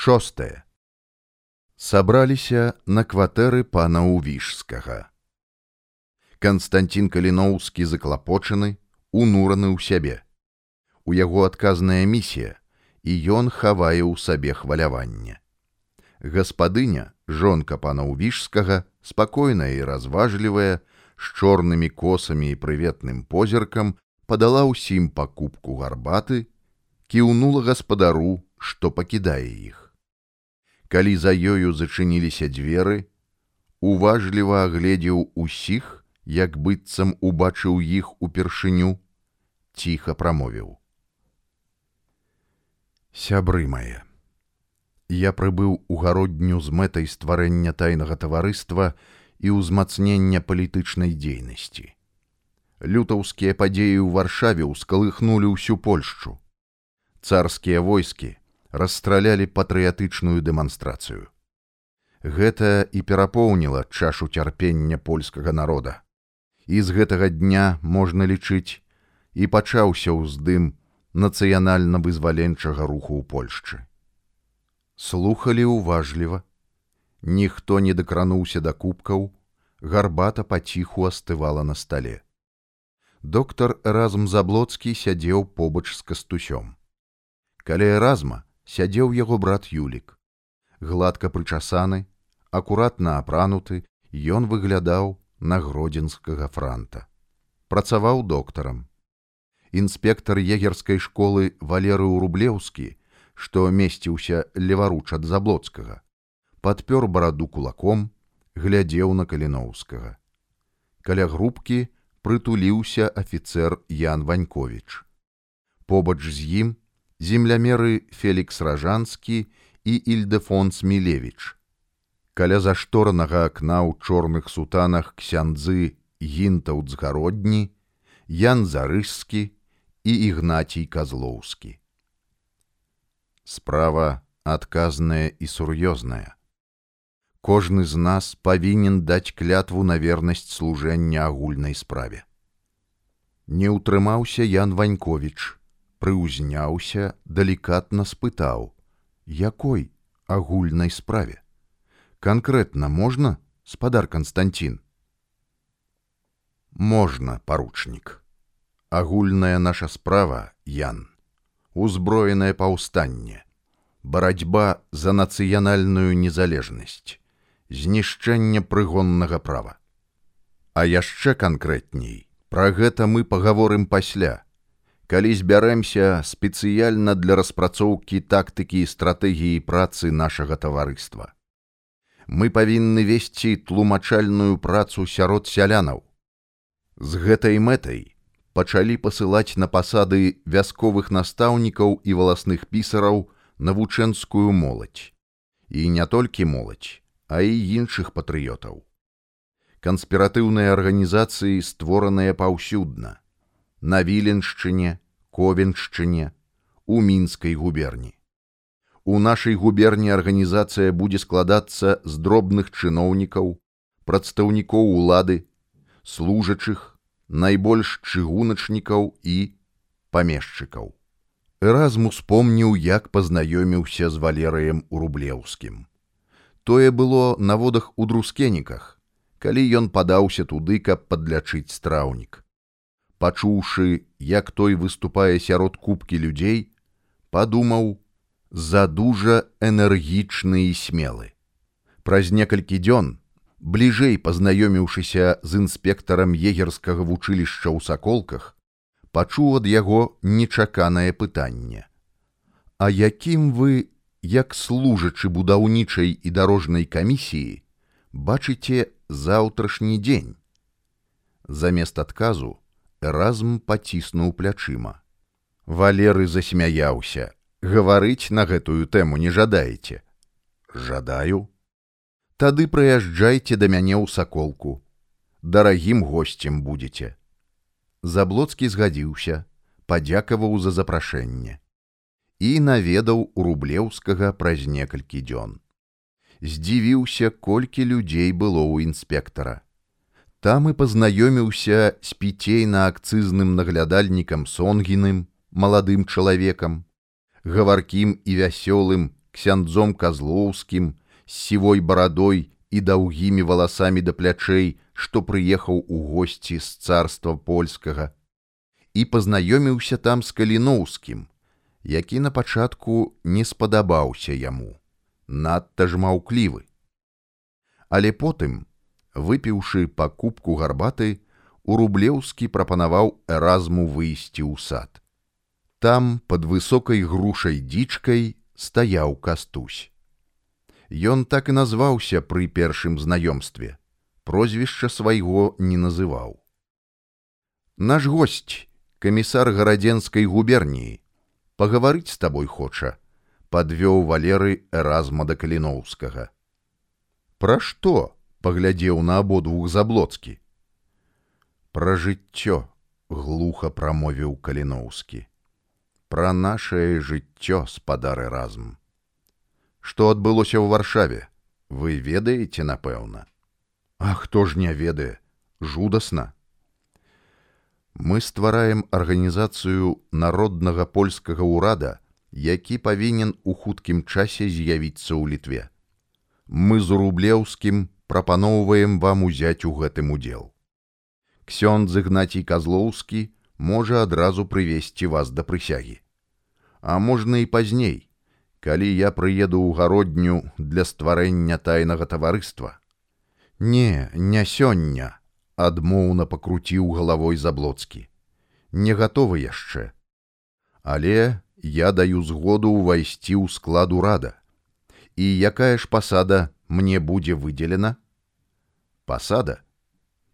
шостае сабраліся на кватэры пана увішскага. Канстантин каліноўскі заклапочаны унураны ў сябе. У яго адказная місія і ён хавае ў сабе хваляванне. Гаспадыня жонка пана увішскага спакойная і разважлівая з чорнымі косамі і прыветным позіркам падала ўсім пакупку гарбаты кіўнула гаспадару што пакідае іх калі за ёю зачыніліся дзверы, уважліва агледзеў усіх, як быццам убачыў іх упершыню, ціха прамовіў. Сябры мае. Я прыбыў у гародню з мэтай стварэння тайнага таварыства і ўзмацнення палітычнай дзейнасці. Лютаўскія падзеі ў варшаве ўскалыхнулі ўсю Польшчу. Царскія войскі расстралялі патрыятычную дэманстрацыю. Гэта і перапоўніла чашу цярпення польскага народа. І з гэтага дня можна лічыць і пачаўся ўздым нацыянальна-вызваленчага руху ў Польшчы. Слухалі ўважліва, ніхто не дакрануўся да кубкаў, гарбата паціху астывала на стале. Доктар разам заблоцкі сядзеў побач з кастусём. Каля разма сядзеў яго брат Юлік. Гладка прычасаны, акуратна апрануты, ён выглядаў на гродзенскага франта. Працаваў доктарам. Інспектар егерскай школы валерыў рублеўскі, што месціўся леваруч ад заблоцкага, падпёр бараду кулаком, глядзеў на каліноўскага. Каля групкі прытуліўся афіцэр Ян Ванькович. Побач з ім землямеры Фелікс ражанскі і ільдэфонс мілевич каля зашторанага акна ў чорных сутанах ксяндзы гінтаўцгародні ян зарыскі і ігнацій казлоўскі. Справа адказная і сур'ёзная. Кожны з нас павінен даць клятву на вернасць служэння агульнай справе. Не ўтрымаўся ян ванькович прыўзняўся, далікатна спытаў: якой агульнай справе? Канкрэтна можна, спадар Канстантин. Можна, паручнік. Агульная наша справа, Ян, узброенае паўстанне, барацьба за нацыянальную незалежнасць, знішчэнне прыгоннага права. А яшчэ канкрэтней, пра гэта мы пагаворым пасля, калі збярэмся спецыяльна для распрацоўкі тактыкі і стратэгіі працы нашага таварыства. Мы павінны весці тлумачальную працу сярод сялянаў. З гэтай мэтай пачалі пасылаць на пасады вясковых настаўнікаў і валасных пісараў навучэнскую моладзь. І не толькі моладзь, а і іншых патрыётаў. Канспіратыўныя арганізацыі створаныя паўсюдна на віленшчыне, ковеншчыне, у мінскай губерні. У нашай губерні арганізацыя будзе складацца з дробных чыноўнікаў, прадстаўнікоў улады, служачых, найбольш чыгуначнікаў і памешчыкаў. Эразм успомніў, як пазнаёміўся з валерыем у рублеўскім. Тое было на водах у друскеніках, калі ён падаўся туды, каб падлячыць страўнік пачуўшы, як той выступае сярод кубкі людзей, падумаў за дужа энергічны і смелы. Праз некалькі дзён, бліжэй пазнаёміўшыся з інспектарам егерскага вучылішча ў саколках, пачуў ад яго нечаканае пытанне. А якім вы, як служачы будаўнічай і дарожнай камісіі, бачыце заўтрашні дзень? Замест адказу разм паціснуў плячыма. Валеры засмяяўся, гаварыць на гэтую тэму не жадаеце. Жадаю. Тады прыязджайце да мяне ў саколку. Дарагім госцем будзеце. Заблоцкі згадзіўся, падзякаваў за запрашэнне і наведаў у рублеўскага праз некалькі дзён. Здзівіўся, колькі людзей было ў інспектара. Там і пазнаёміўся з піцейна-акцызным наглядальнікам сонгіным, маладым чалавекам, гаваркім і вясёлым ксяндзом казлоўскім з сівой барадой і даўгімі валасамі да плячэй, што прыехаў у госці з царства польскага і пазнаёміўся там з каліноўскім, які на пачатку не спадабаўся яму, надта ж маўклівы. Але потым, выпіўшы па кубку гарбаты, у рублеўскі прапанаваў эразму выйсці ў сад. Там под высокай грушай дзічкай стаяў кастусь. Ён так і назваўся пры першым знаёмстве, прозвішча свайго не называў. Наш гость, камісар гарадзенскай губерніі, пагаварыць з табой хоча, падвёў валеры эразма да каліноўскага. Пра што? Паглядзеў на абодвух заблоцкі. Пра жыццё глуха прамовіў каліноўскі. Пра нашае жыццё спадары разм што адбылося ў варшаве? Вы ведаеце напэўна? А хто ж не ведае? Жудасна мы ствараем арганізацыю народнага польскага ўрада які павінен у хуткім часе з'явіцца ў літве. Мы з рублеўскім прапаноўваем вам узяць у гэтым удзел. Ксёнд зыгнацій казлоўскі можа адразу прывесці вас да прысягі. А можна і пазней калі я прыеду ў гародню для стварэння тайнага таварыства. Не не сёння адмоўна пакруціў галавой заблоцкі. Не гатовы яшчэ. Але я даю згоду ўвайсці ў склад урада. І якая ж пасада мне будзе выделена пасада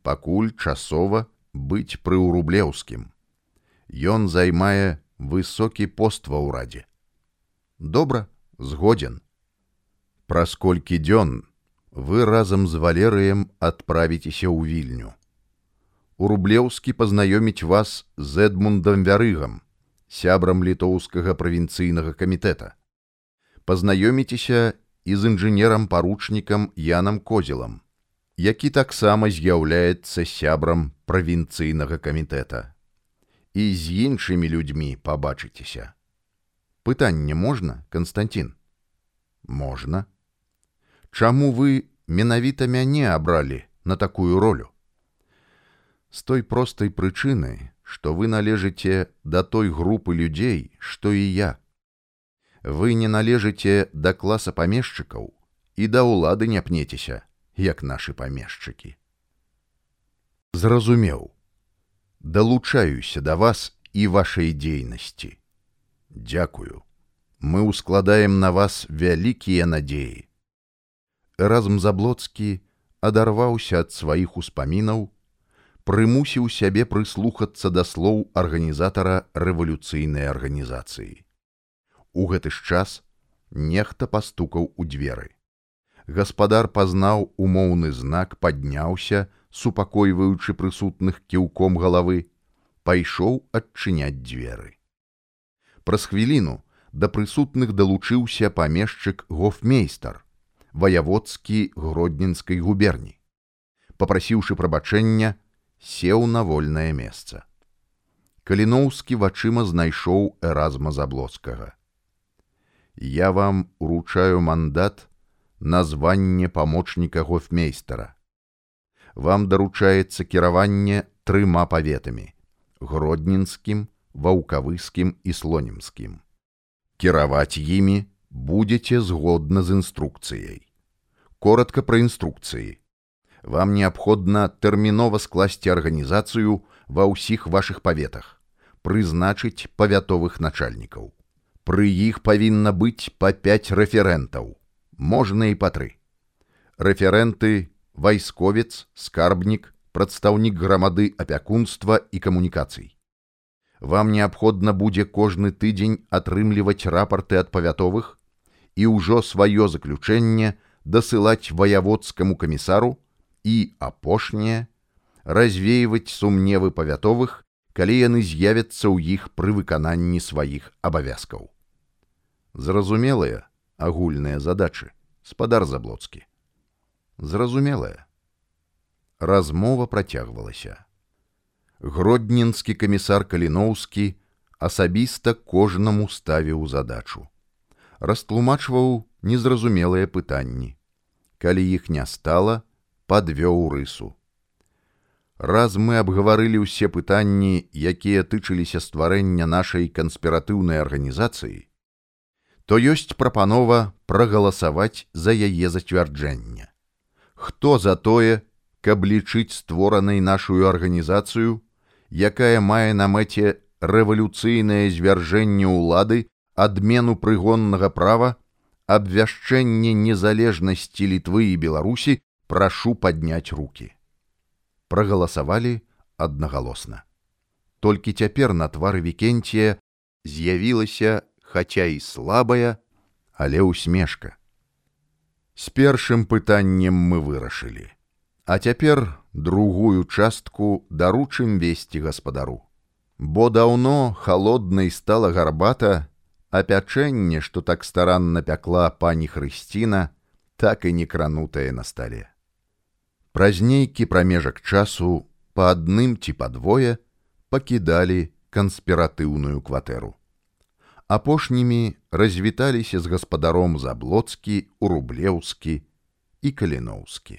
пакуль часова быць пры ўрублеўскім ён займае высокі пост ва ўрадзе. Добра згоден праз колькі дзён вы разам з валерыем адправіцеся ў вільню. У рублеўскі пазнаёміць вас з эдмундам вярыгам сябрам літоўскага правінцыйнага камітэта. Пазнаёміцеся і з інжынерам паручнікам янам козелам які таксама з'яўляецца сябрам правінцыйнага камітэта. І з іншымі людзьмі пабачыцеся. Пытанне можна константин можна. Чаму вы менавіта мяне абралі на такую ролю? С той простай прычыны что вы належыце да той групы людзей что і я. Вы не належыце да класа памешчыкаў і да ўлады не пнецеся як нашы памешчыкі зразумеў далучаюся да вас і вашай дзейнасці Дякую. Мы ускладаем на вас вялікія надзеі. Разам заблоцкі адарваўся ад сваіх успамінаў, прымусіў сябе прыслухацца да слоў арганізатара рэвалюцыйнай арганізацыі. У гэты ж час нехта пастукаў у дзверы. Гаспадар пазнаў умоўны знак, падняўся, супакойваючы прысутных кіўком галавы, пайшоў адчыняць дзверы. Праз хвіліну да прысутных далучыўся памешчык гофмейстар, ваяводскі гродненскай губерні. Папрасіўшы прабачэння, сеў на вольнае месца. Каліноўскі вачыма знайшоў эразма заблоцкага. Я вам уручаю мандат на званне памочніка гофмейстара. Вам даручаецца кіраванне трыма паветамі: гродненскім, ваўкавыскім і слонімскім. Кіраваць імі будзеце згодна з інструкцыяй. Коратка пра інструкцыі. Вам неабходна тэрмінова скласці арганізацыю ва ўсіх вашых паветах, прызначыць павятовых начальнікаў. Пры іх павінна быць па 5 рэферэнтаў, можна і па тры. Рэферэнты, вайсковец, скарбнік, прадстаўнік грамады апякунства і камунікацый вам неабходна будзе кожны тыдзень атрымліваць рапарты ад павятовых і ўжо сваё заключэнне дасылаць ваяводскаму камісару і апошняе развеивать сумневы павятовых, калі яны з'явяцца ў іх пры выкананні сваіх абавязкаў. Зразумелыя агульныя задачы спадар заблоцкі. Зразумелая. Размова працягвалася гродненскі камісар каліноўскі асабіста кожнаму ставіў задачу растлумачваў незразумелыя пытанні. Калі іх не стала, падвёў рысу. Раз мы абгаварылі ўсе пытанні, якія тычыліся стварэння нашай канспіратыўнай арганізацыі, то ёсць прапанова прагаласаваць за яе зацвярджэнне. Хто за тое, каб лічыць створанай нашу арганізацыю, якая мае на мэце рэвалюцыйнае звяржэнне ўлады, адмену прыгоннага права, абвяшчэнне незалежнасці літвы і беларусі прашу падняць руки прагаласавалі аднагалосна. Толькі цяпер на твары вікенція з'явілася, хаця і слабая, але усмешка. З першым пытаннем мы вырашылі. А цяпер другую частку даручым весці гаспадару. Бо даўно холоднай стала гарбата, а пячэнне, што так старанна пякла пані Хрысціна, так і не кранутае на стале. Праз нейкі прамежак часу па адным ці падвое пакідалі канспіратыўную кватэру. Апошнімі развіталіся з гаспадаром заблоцкі, урублеўскі і каліноўскі.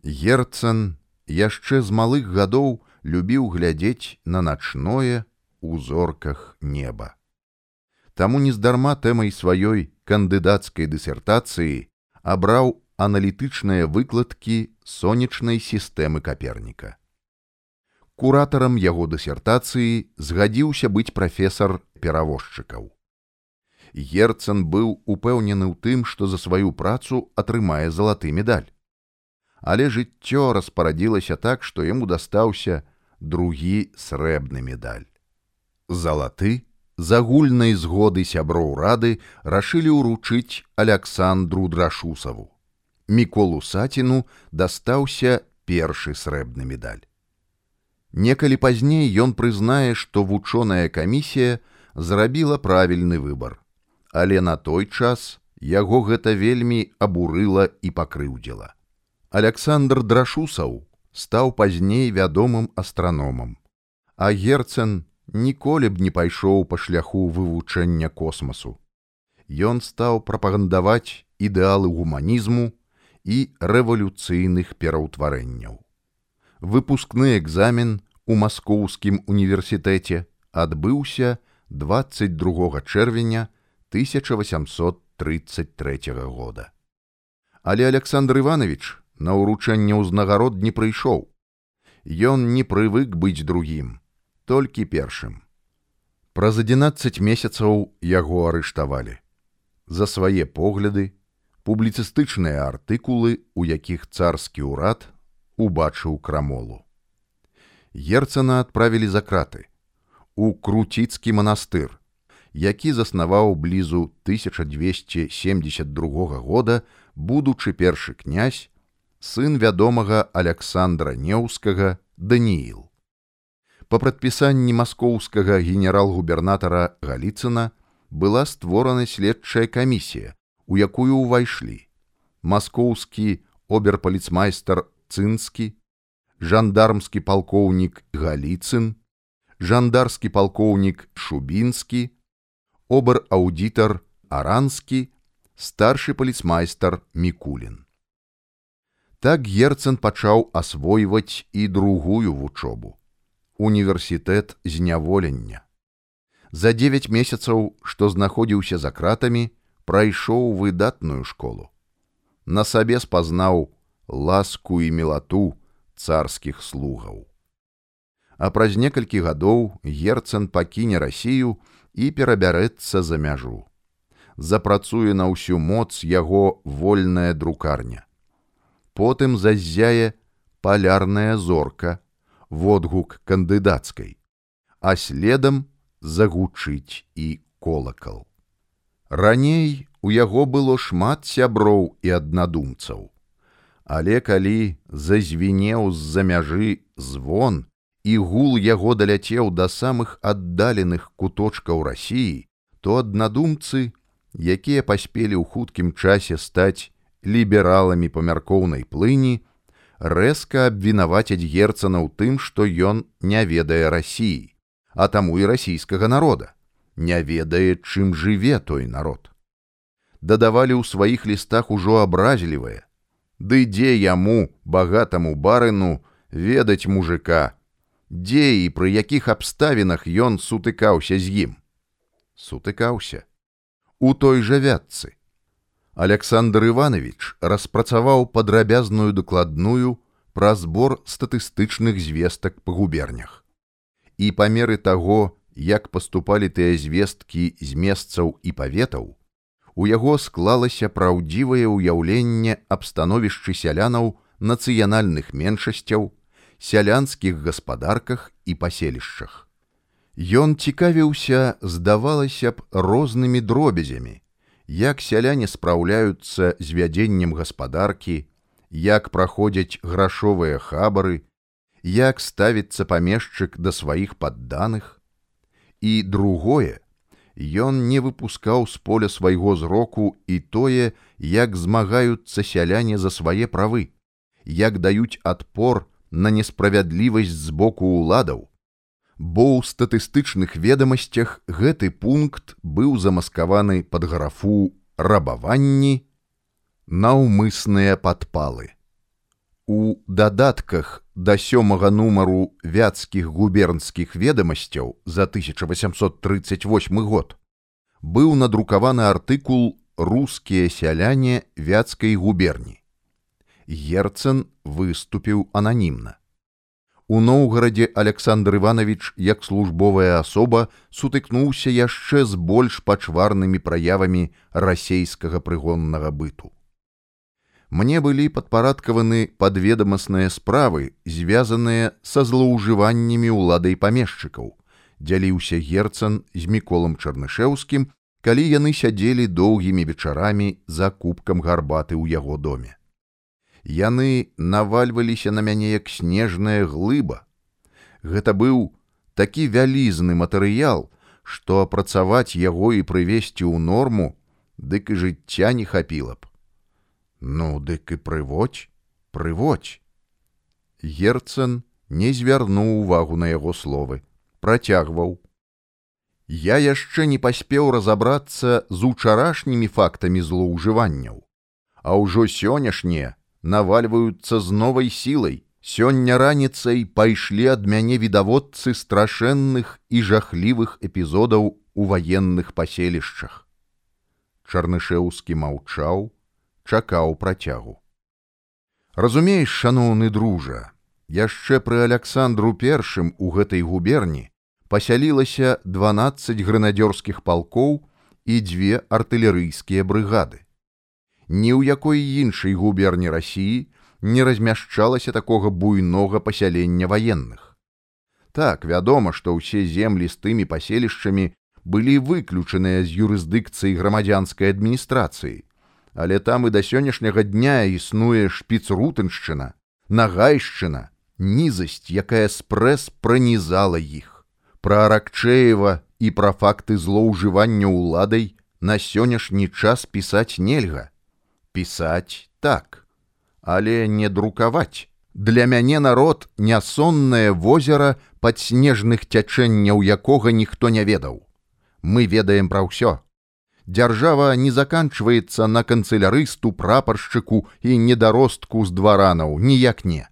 Герцан яшчэ з малых гадоў любіў глядзець на начное у зорках неба. Таму нездарма тэмай сваёй кандыдацкай дысертацыі абраў аналітычныя выкладкі сонечнай сістэмы каперніка. Куратарам яго дысертацыі згадзіўся быць прафесор перавозчыкаў. Герцан быў упэўнены ў тым, што за сваю працу атрымае залаты медаль. Але жыццё распарадзілася так, што яму дастаўся другі срэбны медаль. Залаты з агульнай згоды сяброў рады рашылі ўручыць александру драшусаву міколу саціну дастаўся першы срэбны медаль некалі пазней ён прызнае што вучоная камісія зрабіла правільны выбар але на той час яго гэта вельмі абурыла і пакрыўдзіла александр драшусаў стаў пазней вядомым астраномам а герцен ніколі б не пайшоў па шляху вывучэння космасу. Ён стаў прапагандаваць ідэалы гуманізму і рэвалюцыйных пераўтварэнняў. Выпускны экзамен у маскоўскім універсітэце адбыўся 22 чэрвеня 1833 года. Але Александр Іванович на ўручэнне ўзнагарод не прыйшоў. Ён не прывык быць другім толькі першым. Праз 11 месяцаў яго арыштавалі. За свае погляды, публіцыстычныя артыкулы, у якіх царскі ўрад убачыў крамолу. Герцана адправілі за краты у круціцкі манастыр, які заснаваў блізу 1272 года, будучы першы князь, сын вядомага Александра Неўскага Данііл па прадпісанні маскоўскага генерал-губернатара галіцына была створана следчая камісія у якую ўвайшлі маскоўскі оберпаліцмайстар цынскі жандармскі палкоўнік галіцын жандарскі палкоўнік шубінскі обер аўдітар аранскі старшы паліцмайстар мікулін так герцн пачаў асвойваць і другую вучобу універсітэт зняволення. За 9 месяцаў, што знаходзіўся за кратамі, прайшоў выдатную школу. На сабе спазнаў ласку і мелату царскіх слугаў. А праз некалькі гадоў герцан пакіне рассію і перабярэцца за мяжу. Запрацуе на ўсю моц яго вольная друкарня. Потым заззяе палярная зорка, водгук кандыдацкай, а следам загучыць і колакал. Раней у яго было шмат сяброў і аднадумцаў. Але калі зазвінеў з-за мяжы звон і гул яго даляцеў да самых аддаленых куточкаў рассіі, то аднадумцы, якія паспелі ў хуткім часе стаць лібераламі памяркоўнай плыні, рэзка абвінавацяць герцана ў тым, што ён не ведае рассіі, а таму і расійскага народа, не ведае, чым жыве той народ. Дадавалі ў сваіх лістах ужо абразлівае. Ды дзе яму, багатаму барыну, ведаць мужика, дзе і пры якіх абставінах ён сутыкаўся з ім. Сутыкаўся. У той жа вятцы. Александр Иванович распрацаваў падрабязную дакладную пра збор статыстычных звестак па губернях. І па меры таго, як паступалі тыя звесткі з месцаў і паветаў, у яго склалася праўдзівае ўяўленне аб становішчы сялянаў нацыянальных меншасцяў, сялянскіх гаспадарках і паселішчах. Ён цікавіўся, здавалася б, рознымі дробязямі, як сяляне спраўляюцца з вядзеннем гаспадаркі, як праходзяць грашовыя хабары, як ставіцца памешчык да сваіх падданых. І другое, ён не выпускаў з поля свайго зроку і тое, як змагаюцца сяляне за свае правы, як даюць адпор на несправядлівасць з боку ўладаў, бо ў статыстычных ведамасцях гэты пункт быў замаскаваны пад графу рабаванні наўмысныя падпалы. У дадатках да сёмага нумару вяцкіх губернскіх ведамасцяў за 1838 год быў надрукаваны артыкул рускія сяляне вяцкай губерні. Герцен выступіў ананімна. У Ноўгарадзе Александр Іванович як службовая асоба сутыкнуўся яшчэ з больш пачварнымі праявамі расейскага прыгоннага быту. Мне былі падпарадкаваны падведамасныя справы, звязаныя са злоўжываннямі ўладай памешчыкаў, дзяліўся герцан з міколам чарнышеўскім, калі яны сядзелі доўгімі вечарамі за кубкам гарбаты ў яго доме яны навальваліся на мяне як снежная глыба. Гэта быў такі вялізны матэрыял, што апрацаваць яго і прывесці ў норму, дык і жыцця не хапіла б. Ну, дык і прыводь, прыводь. Герцен не звярнуў увагу на яго словы, працягваў. Я яшчэ не паспеў разабрацца з учарашнімі фактамі злоўжыванняў, а ўжо сённяшнія навальваюцца з новай сілай. Сёння раніцай пайшлі ад мяне відаводцы страшэнных і жахлівых эпізодаў у ваенных паселішчах. Чарнышеўскі маўчаў, чакаў працягу. Разумееш, шаноўны дружа, яшчэ пры Александру першым у гэтай губерні пасялілася 12 грэнадзёрскіх палкоў і дзве артылерыйскія брыгады ні ў якой іншай губерні рассіі не размяшчалася такога буйнога пасялення ваенных. Так вядома, што ўсе землі з тымі паселішчамі былі выключаныя з юрысдыкцыі грамадзянскай адміністрацыі, але там і да сённяшняга дня існуе шпіцрутыншчына, нагайшчына, нізасць, якая спрэс пранізала іх. Пра Аракчеева і пра факты злоўжывання ўладай на сённяшні час пісаць нельга пісаць так, але не друкаваць. Для мяне народ нясоннае возера падснежных цячэнняў якога ніхто не ведаў. Мы ведаем пра ўсё. Дзяржава не заканчваецца на канцылярысту прапаршчыку і недаростку з дваранаў ніяк не.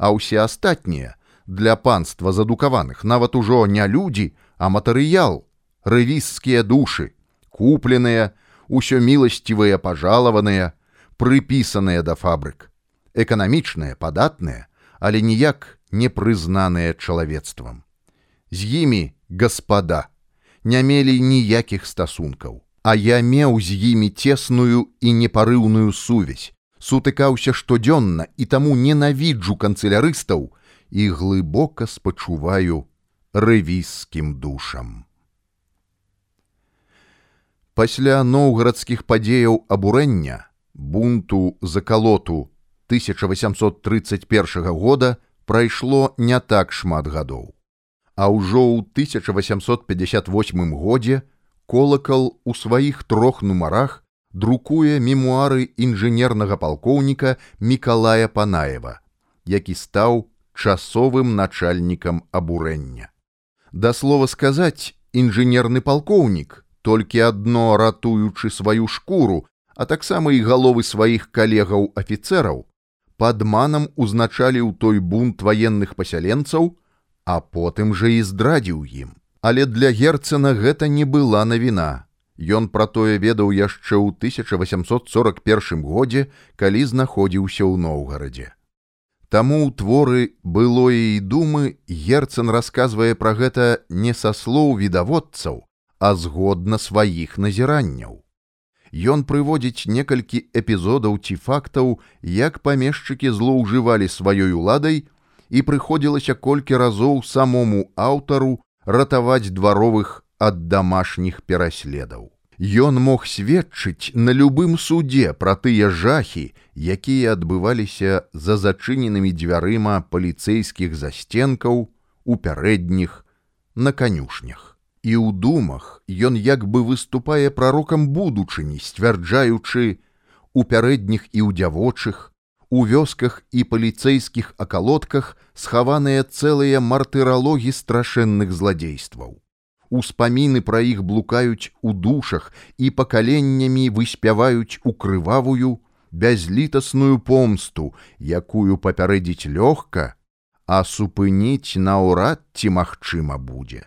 А ўсе астатнія для панства задукаваных нават ужо не людзі, а матэрыял, рэвізскія душы, купленыя, усё міласцівыя пажалаваныя, прыпісаныя да фабрык, эканамічныя, падатныя, але ніяк не прызнаныя чалавецтвам. З імі гаспада не мелі ніякіх стасункаў, а я меў з імі цесную і непарыўную сувязь, сутыкаўся штодзённа і таму ненавіджу канцылярыстаў і глыбока спачуваю рэвізскім душам. Пасля ноўгарадскіх падзеяў абурэння бунту закалоту 1831 года прайшло не так шмат гадоў. А ўжо ў 1858 годзе колакал у сваіх трох нумарах друкуе мемуары інжынернага палкоўніка Миколая Панаева, які стаў часовым начальнікам абурэння. Да слова сказаць, інжынерны палкоўнік, толькі адно ратуючы сваю шкуру, а таксама і галовы сваіх калегаў афіцэраў, падманам узначаліў той бунт ваенных пасяленцаў, а потым жа і здрадзіў ім. Але для герцена гэта не была навіна. Ён пра тое ведаў яшчэ ў 1841 годзе, калі знаходзіўся ў Ноўгарадзе. Таму ў творы былое і думы герцан расказвае пра гэта не са слоў відаводцаў, а згодна сваіх назіранняў. Ён прыводзіць некалькі эпізодаў ці фактаў, як памешчыкі злоўжывалі сваёй уладай і прыходзілася колькі разоў самому аўтару ратаваць дваровых ад дамашніх пераследаў. Ён мог сведчыць на любым судзе пра тыя жахі, якія адбываліся за зачыненымі дзвярыма паліцэйскіх засценкаў у пярэдніх на канюшнях. І ў думах ён як бы выступае прарокам будучыні, сцвярджаючы у пярэдніх і ў дзявочых, у вёсках і паліцэйскіх акалотках схаваныя цэлыя мартыралогі страшэнных зладзействаў успаміны пра іх блукаюць у душах і пакаленнямі выспяваюць у крывавую бязлітасную помсту, якую папярэдзіць лёгка, а супыніць наўрад ці магчыма будзе.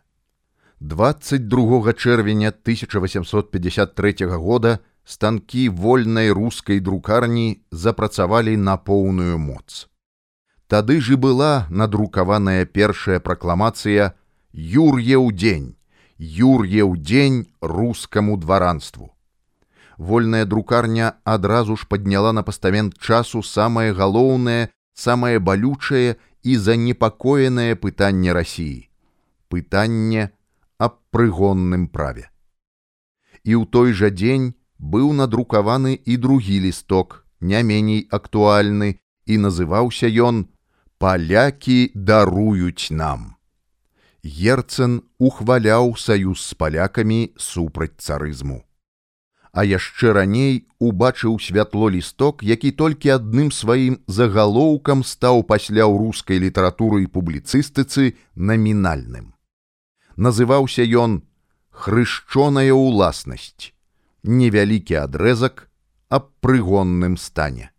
22 чэрвеня 1853 года станкі вольнай рускай друкарні запрацавалі на поўную моц. Тады ж і была надрукаваная першая пракламацыя Юр'еў дзень, Юр'еў дзень рускаму дваранству. Вольная друкарня адразу ж падняла на пастамент часу самае галоўнае, самае балючае і занепакоенае пытанне рассіі. Пытанне аб прыгонным праве. І ў той жа дзень быў надрукаваны і другі лісток, не меней актуальны, і называўся ён: Палякі даруюць нам. Герцен ухваляў саюз з палякамі супраць царызму. А яшчэ раней убачыў святло лісток, які толькі адным сваім загалоўкам стаў пасля ў рускай літаратуры і публіцыстыцы намінальным. Называўся ён хрышчоная ўласнасць, невялікі адрэзак аб прыгонным стане.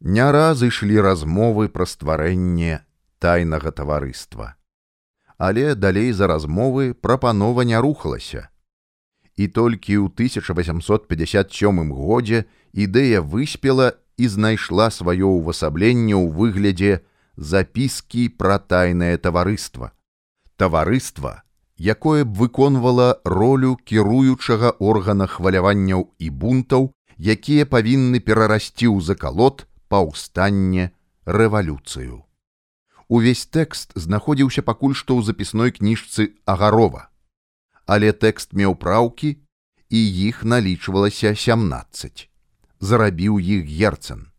Не раз ішлі размовы пра стварэнне тайнага таварыства. Але далей за размовы прапанова не рухалася. І толькі ў 1857 годзе ідэя выспела і знайшла сваё ўвасабленне ў выглядзе запіскі пра тайнае таварыства. Таварыства, якое б выконвала ролю кіруючага органа хваляванняў і бунтаў, якія павінны перарасці ў закалот паўстанне рэвалюцыю. Увесь тэкст знаходзіўся пакуль што ў запісной кніжцы агарова. Але тэкст меў праўкі і іх налічвалася 17 зарабіў іх герцан.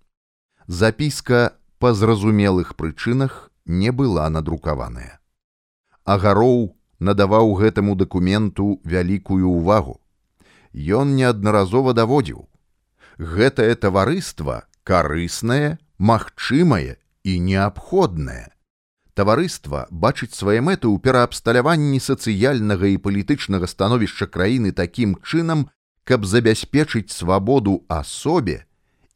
Запіска па зразумелых прычынах не была надрукаваная. Агароў надаваў гэтаму дакументу вялікую ўвагу ён неаднаразова даводзіў гэтае таварыства карыснае магчымае і неабходнае таварыства бачыць свае мэты ў пераабсталяванні сацыяльнага і палітычнага становішча краіны такім чынам, каб забяспечыць свабоду асобе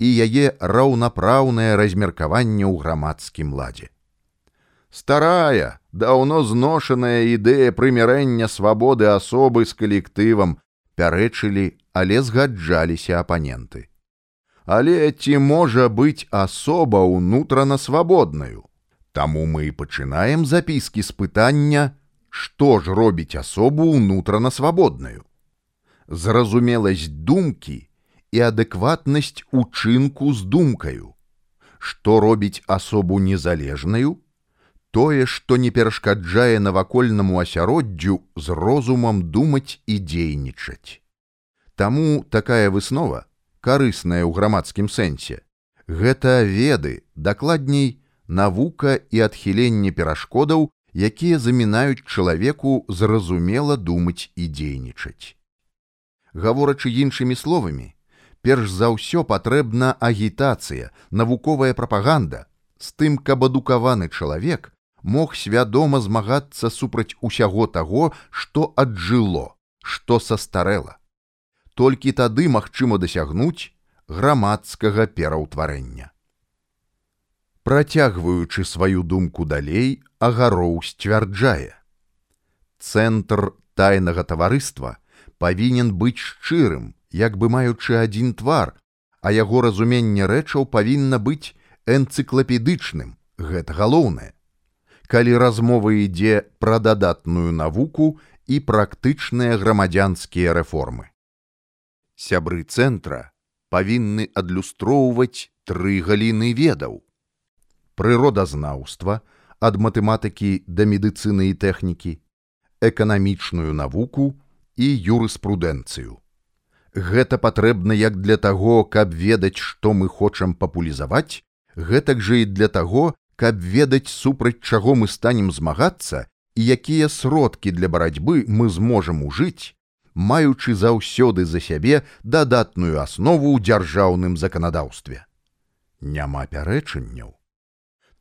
і яе раўнапраўнае размеркаванне ў грамадскім ладзе. Старая, даўно зношаная ідэя прымірэння свабоды асобы з калектывам пярэчылі, але згаджаліся апаненты. Але ці можа быць асоба ўнутрана свабоднаю? Таму мы і пачынаем запіскі з пытання, што ж робіць асобу ўнутрана свабоднаю. Зразумеласць думкі і адэкватнасць учынку з думкаю. Што робіць асобу незалежнаю, тое, што не перашкаджае навакольнаму асяроддзю з розумам думаць і дзейнічаць. Таму такая выснова, карысная ў грамадскім сэнсе, гэта веды, дакладней, навука і адхіленне перашкодаў, якія замінаюць чалавеку зразумела думаць і дзейнічаць. Гаворачы іншымі словамі, перш за ўсё патрэбна агітацыя, навуковая прапаганда, з тым, каб адукаваны чалавек мог свядома змагацца супраць усяго таго, што аджыло, што састарэла. Толькі тады магчыма дасягнуць грамадскага пераўтварэння. Працягваючы сваю думку далей, агароў сцвярджае. Цэнтр тайнага таварыства павінен быць шчырым, як бы маючы адзін твар, а яго разуменне рэчаў павінна быць энцыклапедычным, гэта галоўнае. Калі размова ідзе пра дадатную навуку і практычныя грамадзянскія рэформы. Сябры цэнтра павінны адлюстроўваць тры галіны ведаў. Прыродазнаўства ад матэматыкі да медыцыны і тэхнікі, эканамічную навуку і юрыспрудэнцыю. Гэта патрэбна як для таго, каб ведаць, што мы хочам папулізаваць, гэтак жа і для таго, каб ведаць супраць чаго мы станем змагацца і якія сродкі для барацьбы мы зможам ужыць, маючы заўсёды за сябе дадатную аснову ў дзяржаўным заканадаўстве. Няма пярэчанняў.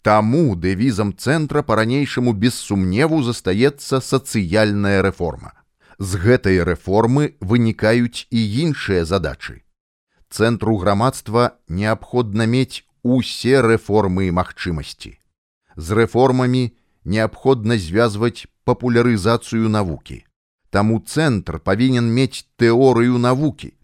Таму дэвізам цэнтра па-ранейшаму без сумневу застаецца сацыяльная рэформа з гэтай рэформы вынікаюць і іншыя задачы. Цэнтру грамадства неабходна мець усе рэформы і магчымасці. З рэформамі неабходна звязваць папулярызацыю навукі. Таму цэнтр павінен мець тэорыю навукі,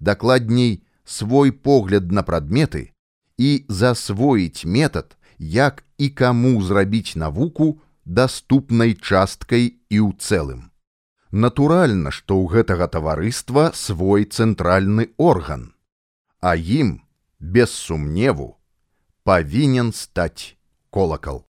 дакладней свой погляд на прадметы і засвоіць метад, як і каму зрабіць навуку даступнай часткай і ў цэлым. Натуральна, што ў гэтага таварыства свой цэнтральны орган, а ім, без сумневу, павінен стаць колакал.